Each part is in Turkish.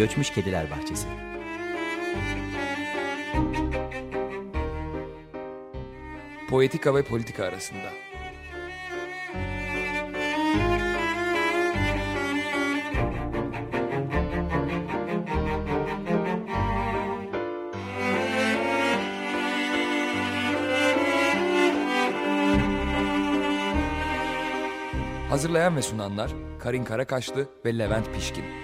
Göçmüş Kediler Bahçesi. Poetika ve politika arasında. Hazırlayan ve sunanlar Karin Karakaşlı ve Levent Pişkin.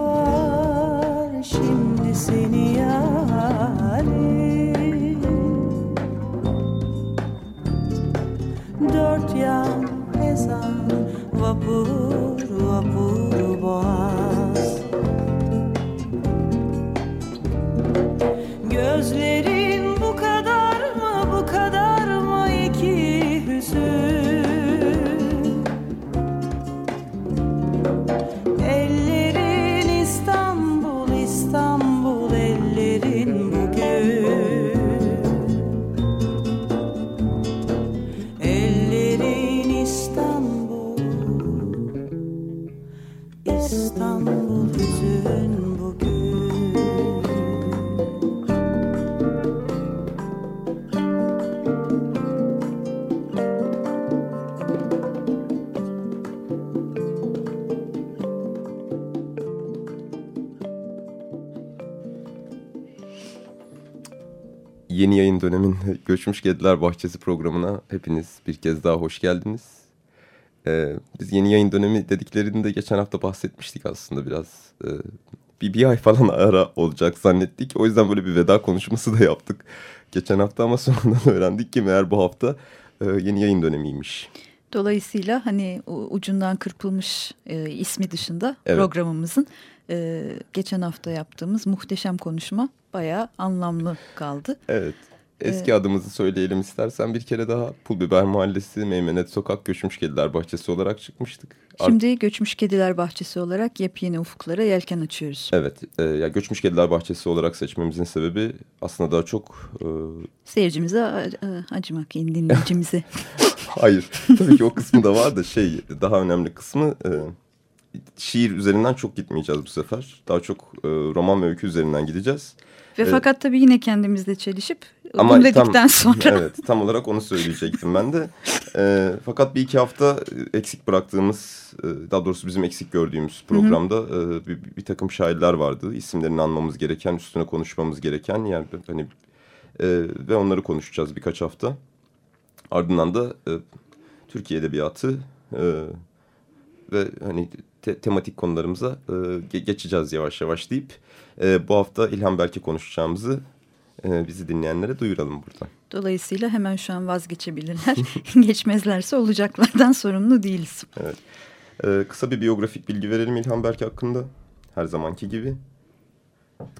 Var şimdi seni yarim. Dört yan ezan Vapur Yeni yayın dönemin Göçmüş Kediler Bahçesi programına hepiniz bir kez daha hoş geldiniz. Ee, biz yeni yayın dönemi dediklerinde geçen hafta bahsetmiştik aslında biraz. Ee, bir, bir ay falan ara olacak zannettik. O yüzden böyle bir veda konuşması da yaptık geçen hafta ama sonradan öğrendik ki meğer bu hafta e, yeni yayın dönemiymiş. Dolayısıyla hani ucundan kırpılmış e, ismi dışında Evet. programımızın e, geçen hafta yaptığımız muhteşem konuşma bayağı anlamlı kaldı. Evet. Eski adımızı söyleyelim istersen bir kere daha. Pulbiber Mahallesi, Meymenet Sokak, Göçmüş Kediler Bahçesi olarak çıkmıştık. Şimdi Göçmüş Kediler Bahçesi olarak yepyeni ufuklara yelken açıyoruz. Evet, e, ya Göçmüş Kediler Bahçesi olarak seçmemizin sebebi aslında daha çok... E, Seyircimize acımak, dinleyicimize. Hayır, tabii ki o kısmı da var da şey, daha önemli kısmı... E, şiir üzerinden çok gitmeyeceğiz bu sefer. Daha çok e, roman ve öykü üzerinden gideceğiz. Ve evet. fakat tabii yine kendimizle çelişip Ama bunu dedikten tam, sonra. Evet tam olarak onu söyleyecektim ben de. E, fakat bir iki hafta eksik bıraktığımız e, daha doğrusu bizim eksik gördüğümüz programda e, bir, bir takım şairler vardı. İsimlerini anmamız gereken üstüne konuşmamız gereken yani hani e, ve onları konuşacağız birkaç hafta. Ardından da e, Türkiye Edebiyatı e, ve hani te tematik konularımıza e, geçeceğiz yavaş yavaş deyip e, bu hafta İlhan Berk'e konuşacağımızı e, bizi dinleyenlere duyuralım buradan. Dolayısıyla hemen şu an vazgeçebilirler. Geçmezlerse olacaklardan sorumlu değiliz. Evet. E, kısa bir biyografik bilgi verelim İlhan Berk hakkında. Her zamanki gibi.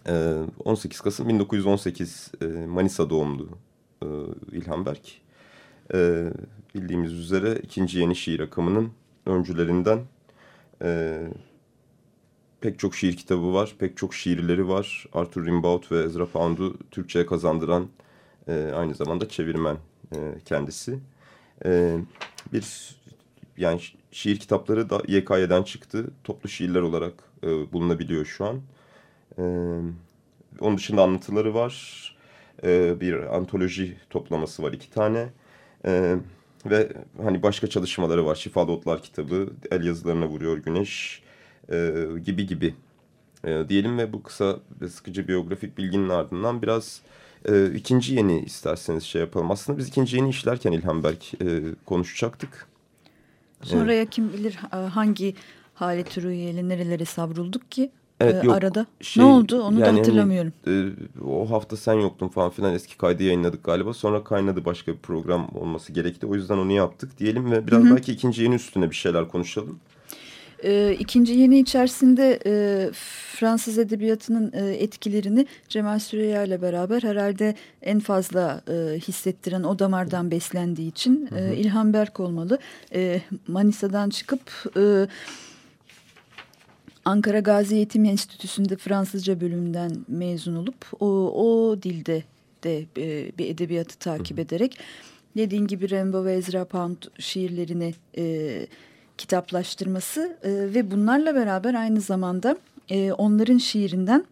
E, 18 Kasım 1918 e, Manisa doğumlu e, İlhan Berk. E, bildiğimiz üzere ikinci yeni şiir akımının öncülerinden e, pek çok şiir kitabı var, pek çok şiirleri var. Arthur Rimbaud ve Ezra Pound'u Türkçe'ye kazandıran e, aynı zamanda çevirmen e, kendisi. E, bir yani şiir kitapları da YKY'den çıktı. Toplu şiirler olarak e, bulunabiliyor şu an. E, onun dışında anlatıları var. E, bir antoloji toplaması var iki tane. E, ve hani başka çalışmaları var. Şifalı Otlar kitabı, El yazılarına vuruyor güneş e, gibi gibi e, diyelim ve bu kısa ve sıkıcı biyografik bilginin ardından biraz e, ikinci yeni isterseniz şey yapalım. Aslında biz ikinci yeni işlerken İlhan Berk e, konuşacaktık. Sonraya evet. kim bilir hangi hale türüyle nerelere savrulduk ki evet, e, yok, arada. Şey, ne oldu onu yani da hatırlamıyorum. Hani, e, o hafta sen yoktun falan filan eski kaydı yayınladık galiba. Sonra kaynadı başka bir program olması gerekti. O yüzden onu yaptık diyelim ve biraz Hı -hı. belki ikinci yeni üstüne bir şeyler konuşalım. E, ikinci yeni içerisinde e, Fransız edebiyatının e, etkilerini Cemal Süreya ile beraber herhalde en fazla e, hissettiren o damardan beslendiği için hı hı. E, İlhan Berk olmalı. E, Manisa'dan çıkıp... E, Ankara Gazi Eğitim Enstitüsü'nde Fransızca bölümünden mezun olup o, o dilde de e, bir edebiyatı takip hı ederek dediğin gibi Rimbaud ve Ezra Pound şiirlerini e, kitaplaştırması e, ve bunlarla beraber aynı zamanda e, onların şiirinden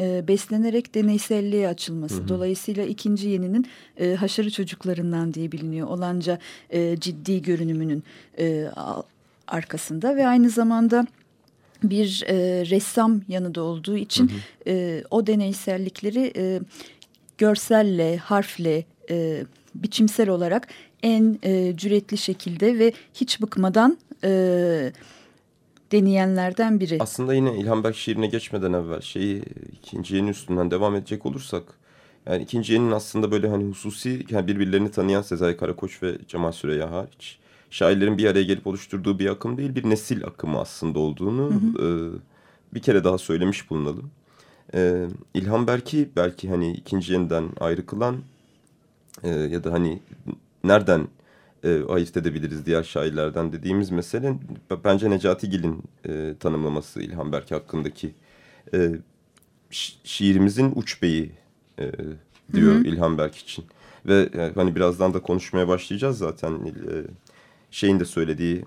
e, beslenerek deneyselliğe açılması. Hı hı. Dolayısıyla ikinci yeninin e, haşarı çocuklarından diye biliniyor. Olanca e, ciddi görünümünün e, arkasında ve aynı zamanda bir e, ressam yanı da olduğu için hı hı. E, o deneysellikleri e, görselle, harfle, e, biçimsel olarak en e, cüretli şekilde ve hiç bıkmadan e, deneyenlerden biri. Aslında yine İlhan Berk şiirine geçmeden evvel şeyi ikinci yeni üstünden devam edecek olursak yani ikinci yenin aslında böyle hani hususi yani birbirlerini tanıyan Sezai Karakoç ve Cemal Süreya hariç şairlerin bir araya gelip oluşturduğu bir akım değil bir nesil akımı aslında olduğunu hı hı. E, bir kere daha söylemiş bulunalım. E, İlhan Berk'i belki hani ikinci yeniden ayrı kılan e, ya da hani nereden e, ayırt edebiliriz diğer şairlerden dediğimiz mesele bence Necati Gil'in e, tanımlaması İlhan Berk hakkındaki e, şiirimizin uç beyi e, diyor Hı -hı. İlhan Berk için. Ve e, hani birazdan da konuşmaya başlayacağız zaten e, şeyin de söylediği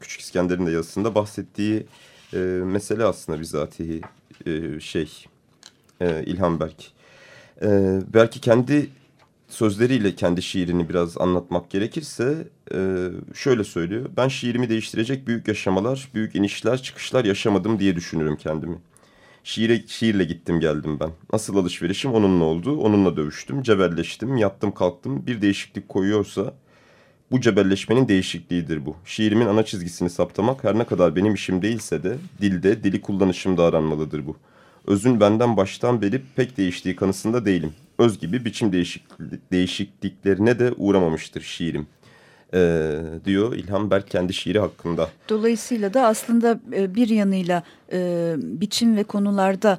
Küçük İskender'in de yazısında bahsettiği e, mesele aslında bizatihi e, şey e, İlhan Berk. E, belki kendi sözleriyle kendi şiirini biraz anlatmak gerekirse e, şöyle söylüyor. Ben şiirimi değiştirecek büyük yaşamalar, büyük inişler, çıkışlar yaşamadım diye düşünürüm kendimi. Şiire, şiirle gittim geldim ben. Nasıl alışverişim onunla oldu. Onunla dövüştüm, cebelleştim, yattım kalktım. Bir değişiklik koyuyorsa bu cebelleşmenin değişikliğidir bu. Şiirimin ana çizgisini saptamak her ne kadar benim işim değilse de dilde, dili kullanışımda aranmalıdır bu. Özün benden baştan beri pek değiştiği kanısında değilim öz gibi biçim değişiklik, değişikliklerine de uğramamıştır şiirim. Ee, diyor İlhan Berk kendi şiiri hakkında. Dolayısıyla da aslında e, bir yanıyla e, biçim ve konularda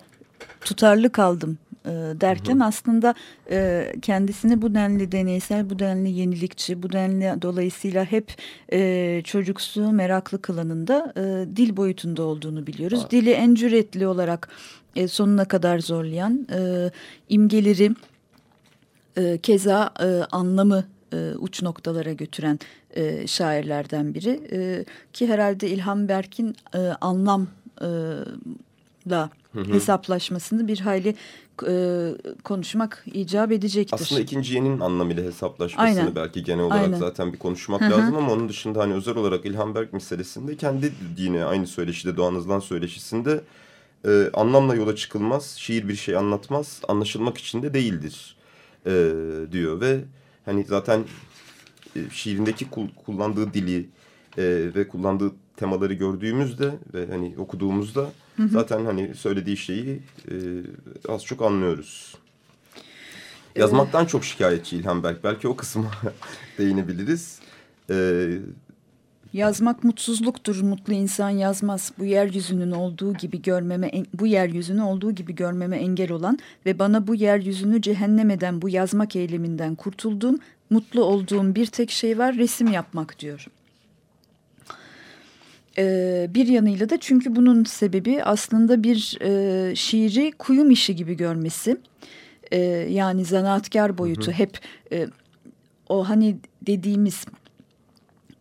tutarlı kaldım e, derken aslında e, kendisini bu denli deneysel, bu denli yenilikçi, bu denli dolayısıyla hep e, çocuksu, meraklı kılanında e, dil boyutunda olduğunu biliyoruz. Aa. Dili en cüretli olarak e, sonuna kadar zorlayan, e, imgeleri e, keza e, anlamı e, uç noktalara götüren e, şairlerden biri. E, ki herhalde İlhan Berk'in e, anlamla hesaplaşmasını bir hayli e, konuşmak icap edecektir. Aslında ikinci yenin anlamıyla hesaplaşmasını Aynen. belki genel olarak Aynen. zaten bir konuşmak Hı hı. lazım ama onun dışında hani özel olarak İlhan Berk meselesinde kendi yine aynı söyleşide Doğan Hızlan söyleşisinde e, anlamla yola çıkılmaz, şiir bir şey anlatmaz, anlaşılmak için de değildir e, diyor ve hani zaten e, şiirindeki kul- kullandığı dili e, ve kullandığı temaları gördüğümüzde ve hani okuduğumuzda zaten hani söylediği şeyi e, az çok anlıyoruz. Yazmaktan çok şikayetçi İlhan Berk. Belki o kısma değinebiliriz. Ee, Yazmak mutsuzluktur. Mutlu insan yazmaz. Bu yeryüzünün olduğu gibi görmeme bu yeryüzünü olduğu gibi görmeme engel olan ve bana bu yeryüzünü cehennem eden bu yazmak eyleminden kurtulduğum, mutlu olduğum bir tek şey var resim yapmak diyor. Ee, bir yanıyla da çünkü bunun sebebi aslında bir e, şiiri kuyum işi gibi görmesi. Ee, yani zanaatkar boyutu hep e, o hani dediğimiz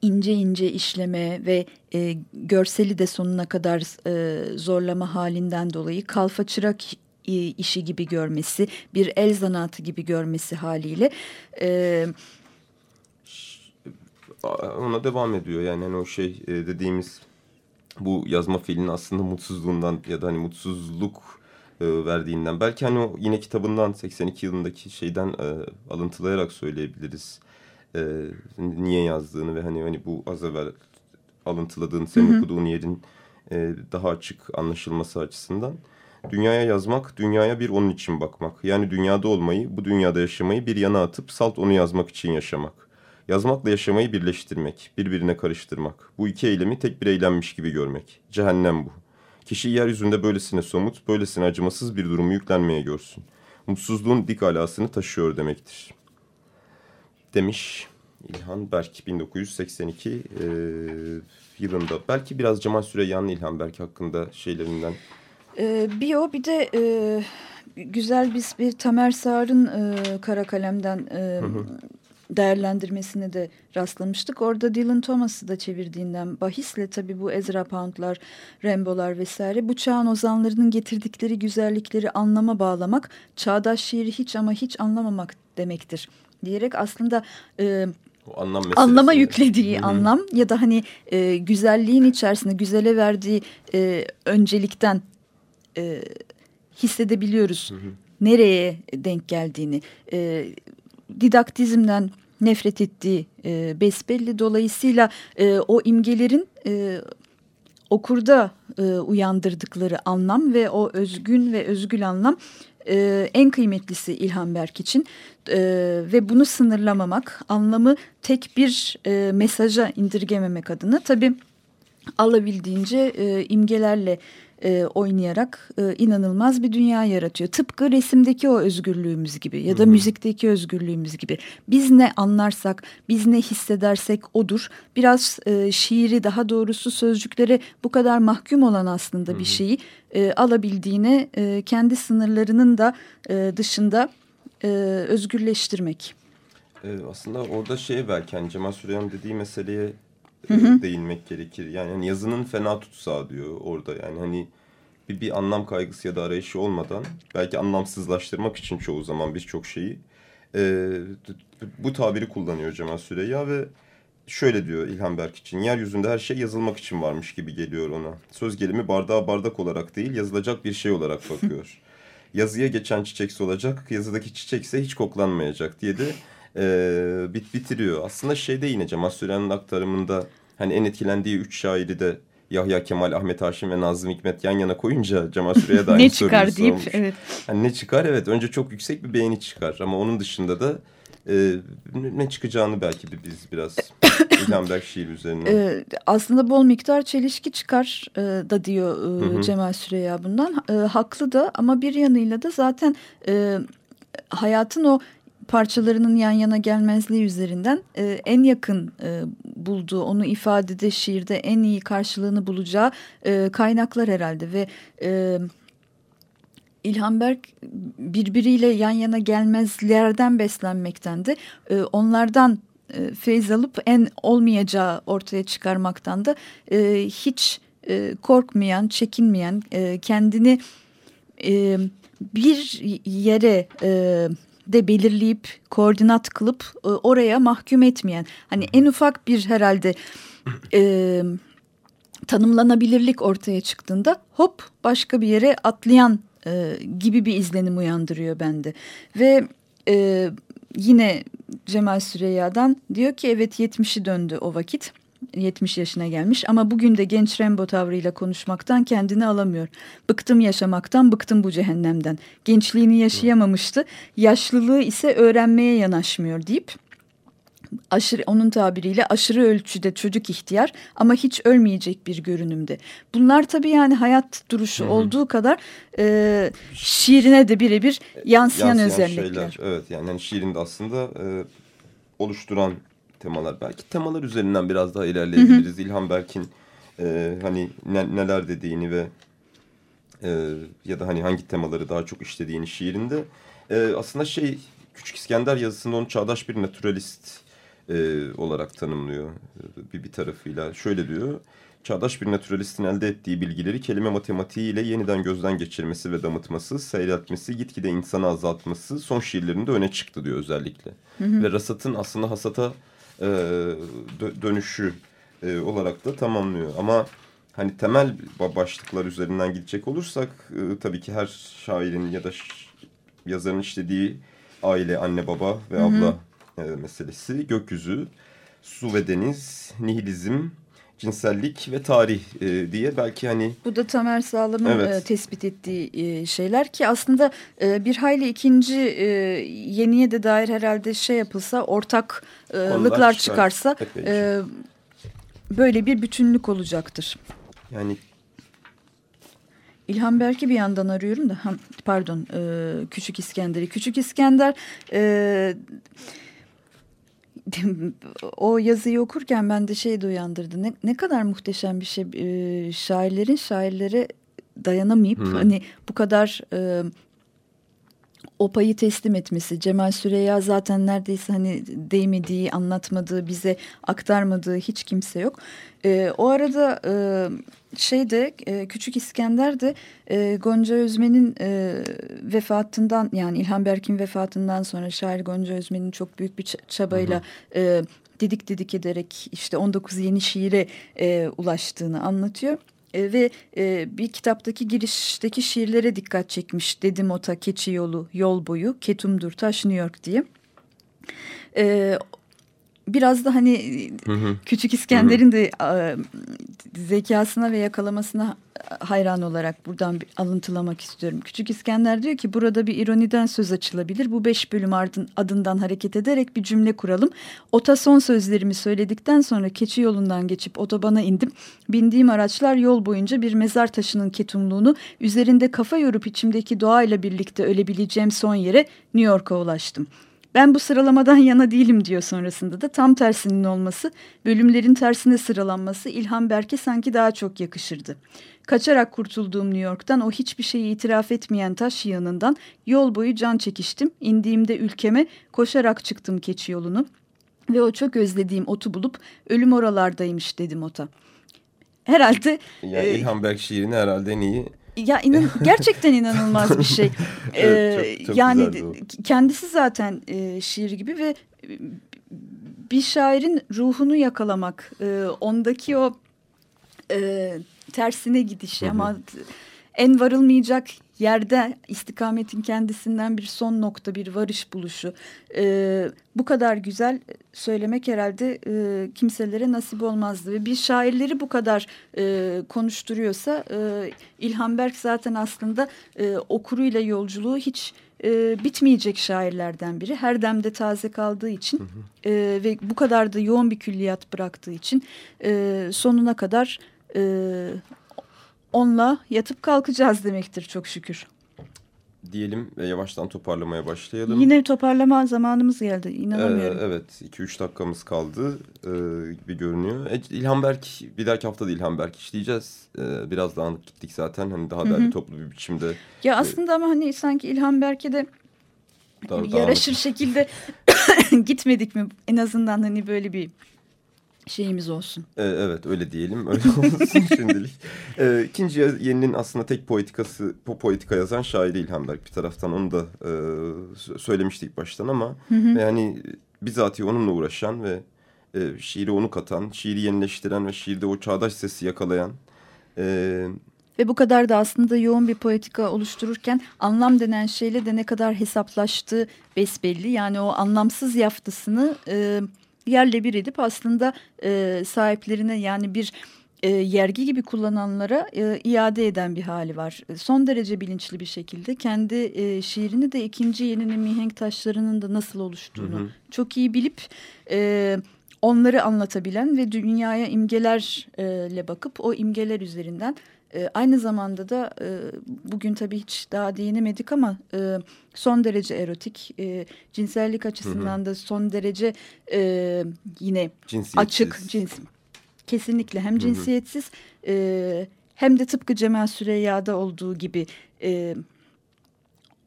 ince ince işleme ve e, görseli de sonuna kadar e, zorlama halinden dolayı kalfa çırak e, işi gibi görmesi, bir el zanaatı gibi görmesi haliyle e, ona devam ediyor. Yani hani o şey e, dediğimiz bu yazma fiilinin aslında mutsuzluğundan ya da hani mutsuzluk e, verdiğinden. Belki hani o yine kitabından 82 yılındaki şeyden e, alıntılayarak söyleyebiliriz. E, niye yazdığını ve hani hani bu az evvel alıntıladığın, senin okuduğun yerin e, daha açık anlaşılması açısından. Dünyaya yazmak, dünyaya bir onun için bakmak. Yani dünyada olmayı, bu dünyada yaşamayı bir yana atıp salt onu yazmak için yaşamak. Yazmakla yaşamayı birleştirmek, birbirine karıştırmak. Bu iki eylemi tek bir eylemmiş gibi görmek. Cehennem bu. Kişi yeryüzünde böylesine somut, böylesine acımasız bir durumu yüklenmeye görsün. Mutsuzluğun dik alasını taşıyor demektir. Demiş İlhan Berk 1982 e, yılında. Belki biraz Cemal Süreyya'nın İlhan Berk hakkında şeylerinden e, bir o bir de e, güzel biz bir Tamer Sağır'ın e, kara kalemden e, değerlendirmesine de rastlamıştık. Orada Dylan Thomas'ı da çevirdiğinden bahisle tabii bu Ezra Pound'lar, Rambo'lar vesaire bu çağın ozanlarının getirdikleri güzellikleri anlama bağlamak, çağdaş şiiri hiç ama hiç anlamamak demektir diyerek aslında e, o anlam meselesi. anlama yüklediği anlam ya da hani e, güzelliğin içerisinde güzele verdiği e, öncelikten e, hissedebiliyoruz nereye denk geldiğini. E, didaktizmden nefret ettiği e, besbelli. Dolayısıyla e, o imgelerin e, okurda e, uyandırdıkları anlam ve o özgün ve özgül anlam e, en kıymetlisi İlhan Berk için e, ve bunu sınırlamamak, anlamı tek bir e, mesaja indirgememek adına tabii alabildiğince e, imgelerle e, oynayarak e, inanılmaz bir dünya yaratıyor. Tıpkı resimdeki o özgürlüğümüz gibi ya da müzikteki özgürlüğümüz gibi. Biz ne anlarsak, biz ne hissedersek odur. Biraz e, şiiri daha doğrusu sözcüklere bu kadar mahkum olan aslında bir şeyi e, alabildiğine e, kendi sınırlarının da e, dışında e, özgürleştirmek. Ee, aslında orada şey belki hani Cemal Süreyya'nın dediği meseleye e, değinmek gerekir. Yani hani yazının fena tutsağı diyor orada yani hani bir, bir anlam kaygısı ya da arayışı olmadan belki anlamsızlaştırmak için çoğu zaman birçok şeyi e, bu tabiri kullanıyor Cemal Süreyya ve şöyle diyor İlhan Berk için yeryüzünde her şey yazılmak için varmış gibi geliyor ona. Söz gelimi bardağa bardak olarak değil yazılacak bir şey olarak bakıyor. Yazıya geçen çiçek solacak, yazıdaki çiçekse hiç koklanmayacak diye de e, bit bitiriyor. Aslında şeyde yine Cemal Süreyya'nın aktarımında hani en etkilendiği üç şairi de Yahya Kemal, Ahmet Haşim ve Nazım Hikmet yan yana koyunca Cemal Süreyya da aynı ne çıkar deyip sormuş. evet. Hani ne çıkar? Evet önce çok yüksek bir beğeni çıkar ama onun dışında da e, ne çıkacağını belki biz biraz İlhan Berk şiir üzerine. Ee, aslında bol miktar çelişki çıkar e, da diyor e, hı hı. Cemal Süreya bundan. E, haklı da ama bir yanıyla da zaten e, hayatın o parçalarının yan yana gelmezliği üzerinden e, en yakın e, bulduğu, onu ifadede, şiirde en iyi karşılığını bulacağı e, kaynaklar herhalde ve... E, İlhan Berk birbiriyle yan yana gelmezlerden beslenmekten e, onlardan e, feyz alıp en olmayacağı ortaya çıkarmaktan da e, hiç e, korkmayan, çekinmeyen, e, kendini e, bir yere e, de belirleyip koordinat kılıp e, oraya mahkum etmeyen hani en ufak bir herhalde e, tanımlanabilirlik ortaya çıktığında hop başka bir yere atlayan e, gibi bir izlenim uyandırıyor bende ve e, yine Cemal Süreyya'dan diyor ki evet 70'i döndü o vakit. 70 yaşına gelmiş ama bugün de genç Rembo tavrıyla konuşmaktan kendini alamıyor. Bıktım yaşamaktan, bıktım bu cehennemden. Gençliğini yaşayamamıştı, yaşlılığı ise öğrenmeye yanaşmıyor deyip aşırı onun tabiriyle aşırı ölçüde çocuk ihtiyar ama hiç ölmeyecek bir görünümde. Bunlar tabii yani hayat duruşu Hı -hı. olduğu kadar e, şiirine de birebir yansıyan, yansıyan özellikler. Şeyler, evet yani, yani şiirinde aslında e, oluşturan temalar. Belki temalar üzerinden biraz daha ilerleyebiliriz. Hı hı. İlhan Berk'in e, hani ne, neler dediğini ve e, ya da hani hangi temaları daha çok işlediğini şiirinde. E, aslında şey Küçük İskender yazısında onu çağdaş bir naturalist e, olarak tanımlıyor bir, bir tarafıyla. Şöyle diyor. Çağdaş bir naturalistin elde ettiği bilgileri kelime matematiğiyle yeniden gözden geçirmesi ve damıtması, seyretmesi, gitgide insanı azaltması son şiirlerinde öne çıktı diyor özellikle. Hı hı. Ve Rasat'ın aslında hasata e, dönüşü e, olarak da tamamlıyor. Ama hani temel başlıklar üzerinden gidecek olursak e, tabii ki her şairin ya da yazarın işlediği aile, anne, baba ve abla hı hı. meselesi, gökyüzü, su ve deniz, nihilizm, cinsellik ve tarih e, diye belki hani... Bu da Tamer Sağlam'ın evet. e, tespit ettiği e, şeyler ki aslında e, bir hayli ikinci e, yeniye de dair herhalde şey yapılsa ortaklıklar çıkar, çıkarsa e, böyle bir bütünlük olacaktır. Yani İlhan Berk'i bir yandan arıyorum da pardon e, Küçük İskender'i. Küçük İskender e, o yazıyı okurken ben de şey de uyandırdı. Ne, ne kadar muhteşem bir şey. E, şairlerin şairlere dayanamayıp hmm. hani bu kadar e, o payı teslim etmesi. Cemal Süreya zaten neredeyse hani değmediği, anlatmadığı, bize aktarmadığı hiç kimse yok. E, o arada e, şeyde e, Küçük İskender de e, Gonca Özmen'in e, vefatından yani İlhan Berk'in vefatından sonra şair Gonca Özmen'in çok büyük bir çabayla hı hı. E, didik didik ederek işte 19 yeni şiire e, ulaştığını anlatıyor. E, ve e, bir kitaptaki girişteki şiirlere dikkat çekmiş. Dedim Ota, Keçi Yolu, Yol Boyu, Ketumdur, Taş, New York diye. E, biraz da hani hı hı. Küçük İskender'in de e, zekasına ve yakalamasına hayran olarak buradan bir alıntılamak istiyorum. Küçük İskender diyor ki burada bir ironiden söz açılabilir. Bu beş bölüm ardın, adından hareket ederek bir cümle kuralım. Ota son sözlerimi söyledikten sonra keçi yolundan geçip otobana indim. Bindiğim araçlar yol boyunca bir mezar taşının ketumluğunu üzerinde kafa yorup içimdeki doğayla birlikte ölebileceğim son yere New York'a ulaştım. Ben bu sıralamadan yana değilim diyor sonrasında da tam tersinin olması, bölümlerin tersine sıralanması İlhan Berk'e sanki daha çok yakışırdı. Kaçarak kurtulduğum New York'tan o hiçbir şeyi itiraf etmeyen taş yığınından yol boyu can çekiştim. İndiğimde ülkeme koşarak çıktım keçi yolunu ve o çok özlediğim otu bulup ölüm oralardaymış dedim ota. Herhalde... Ya e, İlhan Berk şiirini herhalde en iyi ya inan gerçekten inanılmaz bir şey. evet, çok, çok yani kendisi zaten e, şiir gibi ve bir şairin ruhunu yakalamak, e, ondaki o e, tersine gidişi ama en varılmayacak yerde istikametin kendisinden bir son nokta, bir varış buluşu. E, bu kadar güzel söylemek herhalde e, kimselere nasip olmazdı. Ve bir şairleri bu kadar e, konuşturuyorsa e, İlhan Berk zaten aslında e, okuruyla yolculuğu hiç e, bitmeyecek şairlerden biri. Her demde taze kaldığı için e, ve bu kadar da yoğun bir külliyat bıraktığı için e, sonuna kadar e, onunla yatıp kalkacağız demektir çok şükür. Diyelim ve yavaştan toparlamaya başlayalım. Yine toparlama zamanımız geldi. İnanamıyorum. Ee, evet 2-3 dakikamız kaldı e, gibi görünüyor. E, İlhan Berk bir dahaki hafta da İlhan Berk işleyeceğiz. E, biraz dağınık gittik zaten hani daha derli toplu bir biçimde. Ya aslında ama hani sanki İlhan Berk'e de Daha hani dağınık. yaraşır şekilde gitmedik mi? En azından hani böyle bir şeyimiz olsun. E, evet öyle diyelim öyle olsun şimdilik. E, ikinci yeninin aslında tek poetikası po poetika yazan şairi İlhan Berk bir taraftan onu da e, sö- söylemiştik baştan ama ve yani bizatihi onunla uğraşan ve e, şiiri onu katan, şiiri yenileştiren ve şiirde o çağdaş sesi yakalayan e, Ve bu kadar da aslında yoğun bir poetika oluştururken anlam denen şeyle de ne kadar hesaplaştığı besbelli. Yani o anlamsız yaftısını e, yerle bir edip aslında e, sahiplerine yani bir e, yergi gibi kullananlara e, iade eden bir hali var. Son derece bilinçli bir şekilde kendi e, şiirini de ikinci yeninin mihenk taşlarının da nasıl oluştuğunu çok iyi bilip e, onları anlatabilen ve dünyaya imgelerle bakıp o imgeler üzerinden e, aynı zamanda da e, bugün tabii hiç daha değinemedik ama e, son derece erotik, e, cinsellik açısından da son derece e, yine açık cins. Kesinlikle hem cinsiyetsiz e, hem de tıpkı Cemal Süreyya'da olduğu gibi e,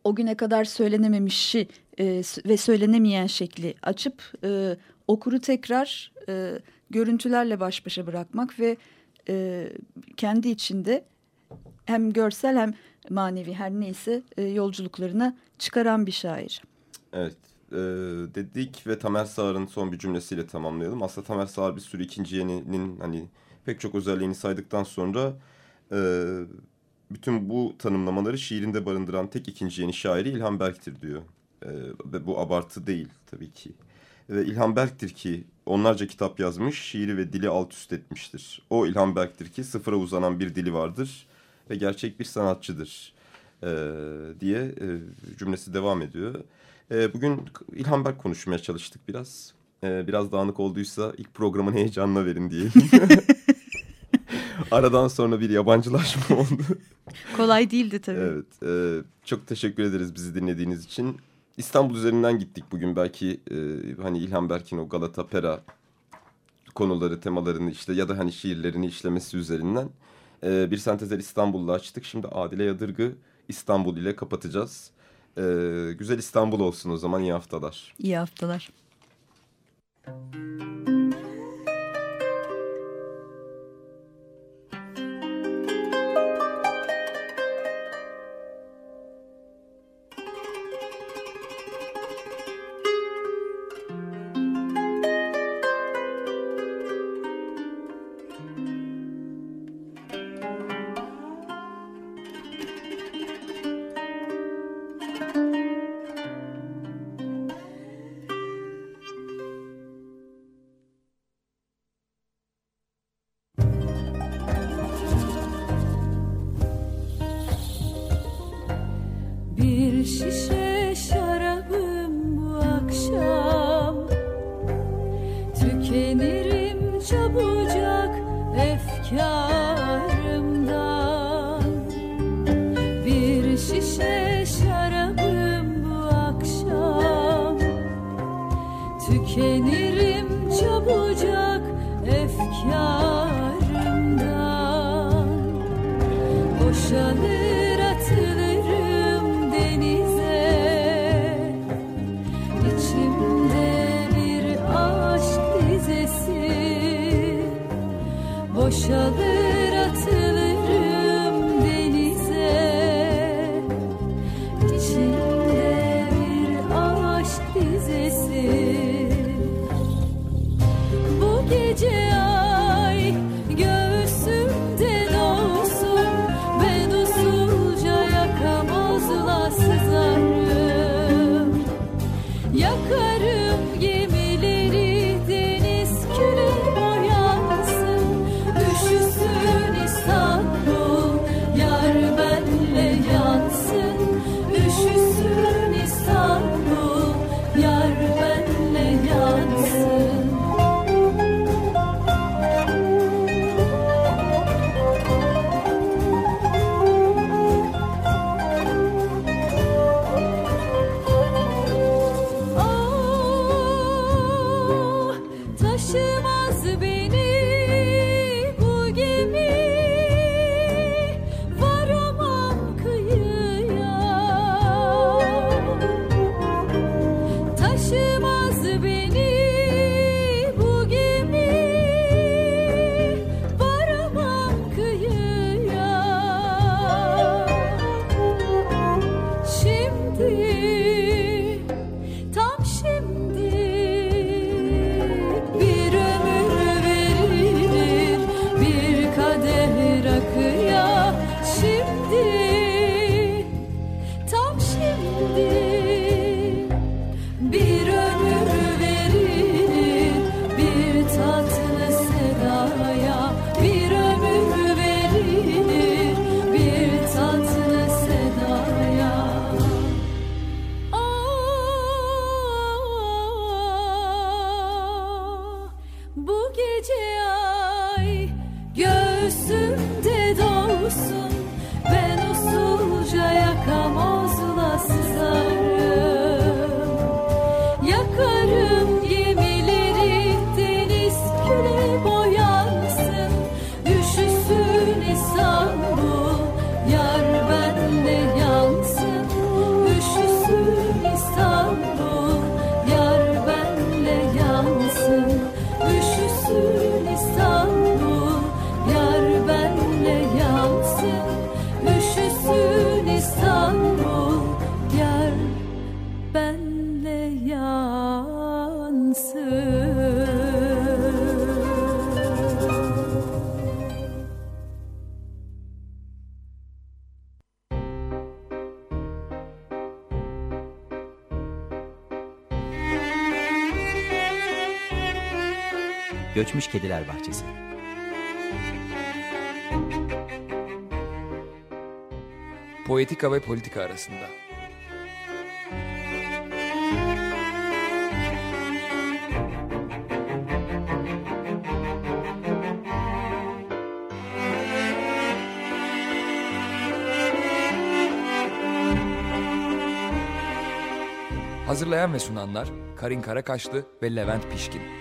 o güne kadar söylenememişi e, ve söylenemeyen şekli açıp e, okuru tekrar e, görüntülerle baş başa bırakmak ve e, kendi içinde hem görsel hem manevi her neyse e, yolculuklarına çıkaran bir şair. Evet e, dedik ve Tamer Sağar'ın son bir cümlesiyle tamamlayalım. Aslında Tamer Sağar bir sürü ikinci yeninin hani pek çok özelliğini saydıktan sonra e, bütün bu tanımlamaları şiirinde barındıran tek ikinci yeni şairi İlhan Berk'tir diyor. E, ve bu abartı değil tabii ki. Ve İlhan Berk'tir ki onlarca kitap yazmış, şiiri ve dili alt üst etmiştir. O İlhan Berk'tir ki sıfıra uzanan bir dili vardır ve gerçek bir sanatçıdır e, diye e, cümlesi devam ediyor. E, bugün İlhan Berk konuşmaya çalıştık biraz. E, biraz dağınık olduysa ilk programın heyecanına verin diyelim. Aradan sonra bir yabancılaşma oldu. Kolay değildi tabii. Evet, e, çok teşekkür ederiz bizi dinlediğiniz için. İstanbul üzerinden gittik bugün belki e, hani İlhan Berk'in o Galata Pera konuları, temalarını işte ya da hani şiirlerini işlemesi üzerinden e, bir sentezer İstanbul'la açtık. Şimdi Adile Yadırgı İstanbul ile kapatacağız. E, güzel İstanbul olsun o zaman iyi haftalar. İyi haftalar. Bir she. bu gece ay göğsümde doğsun Göçmüş Kediler Bahçesi. Poetika ve politika arasında. Hazırlayan ve sunanlar Karin Karakaşlı ve Levent Pişkin.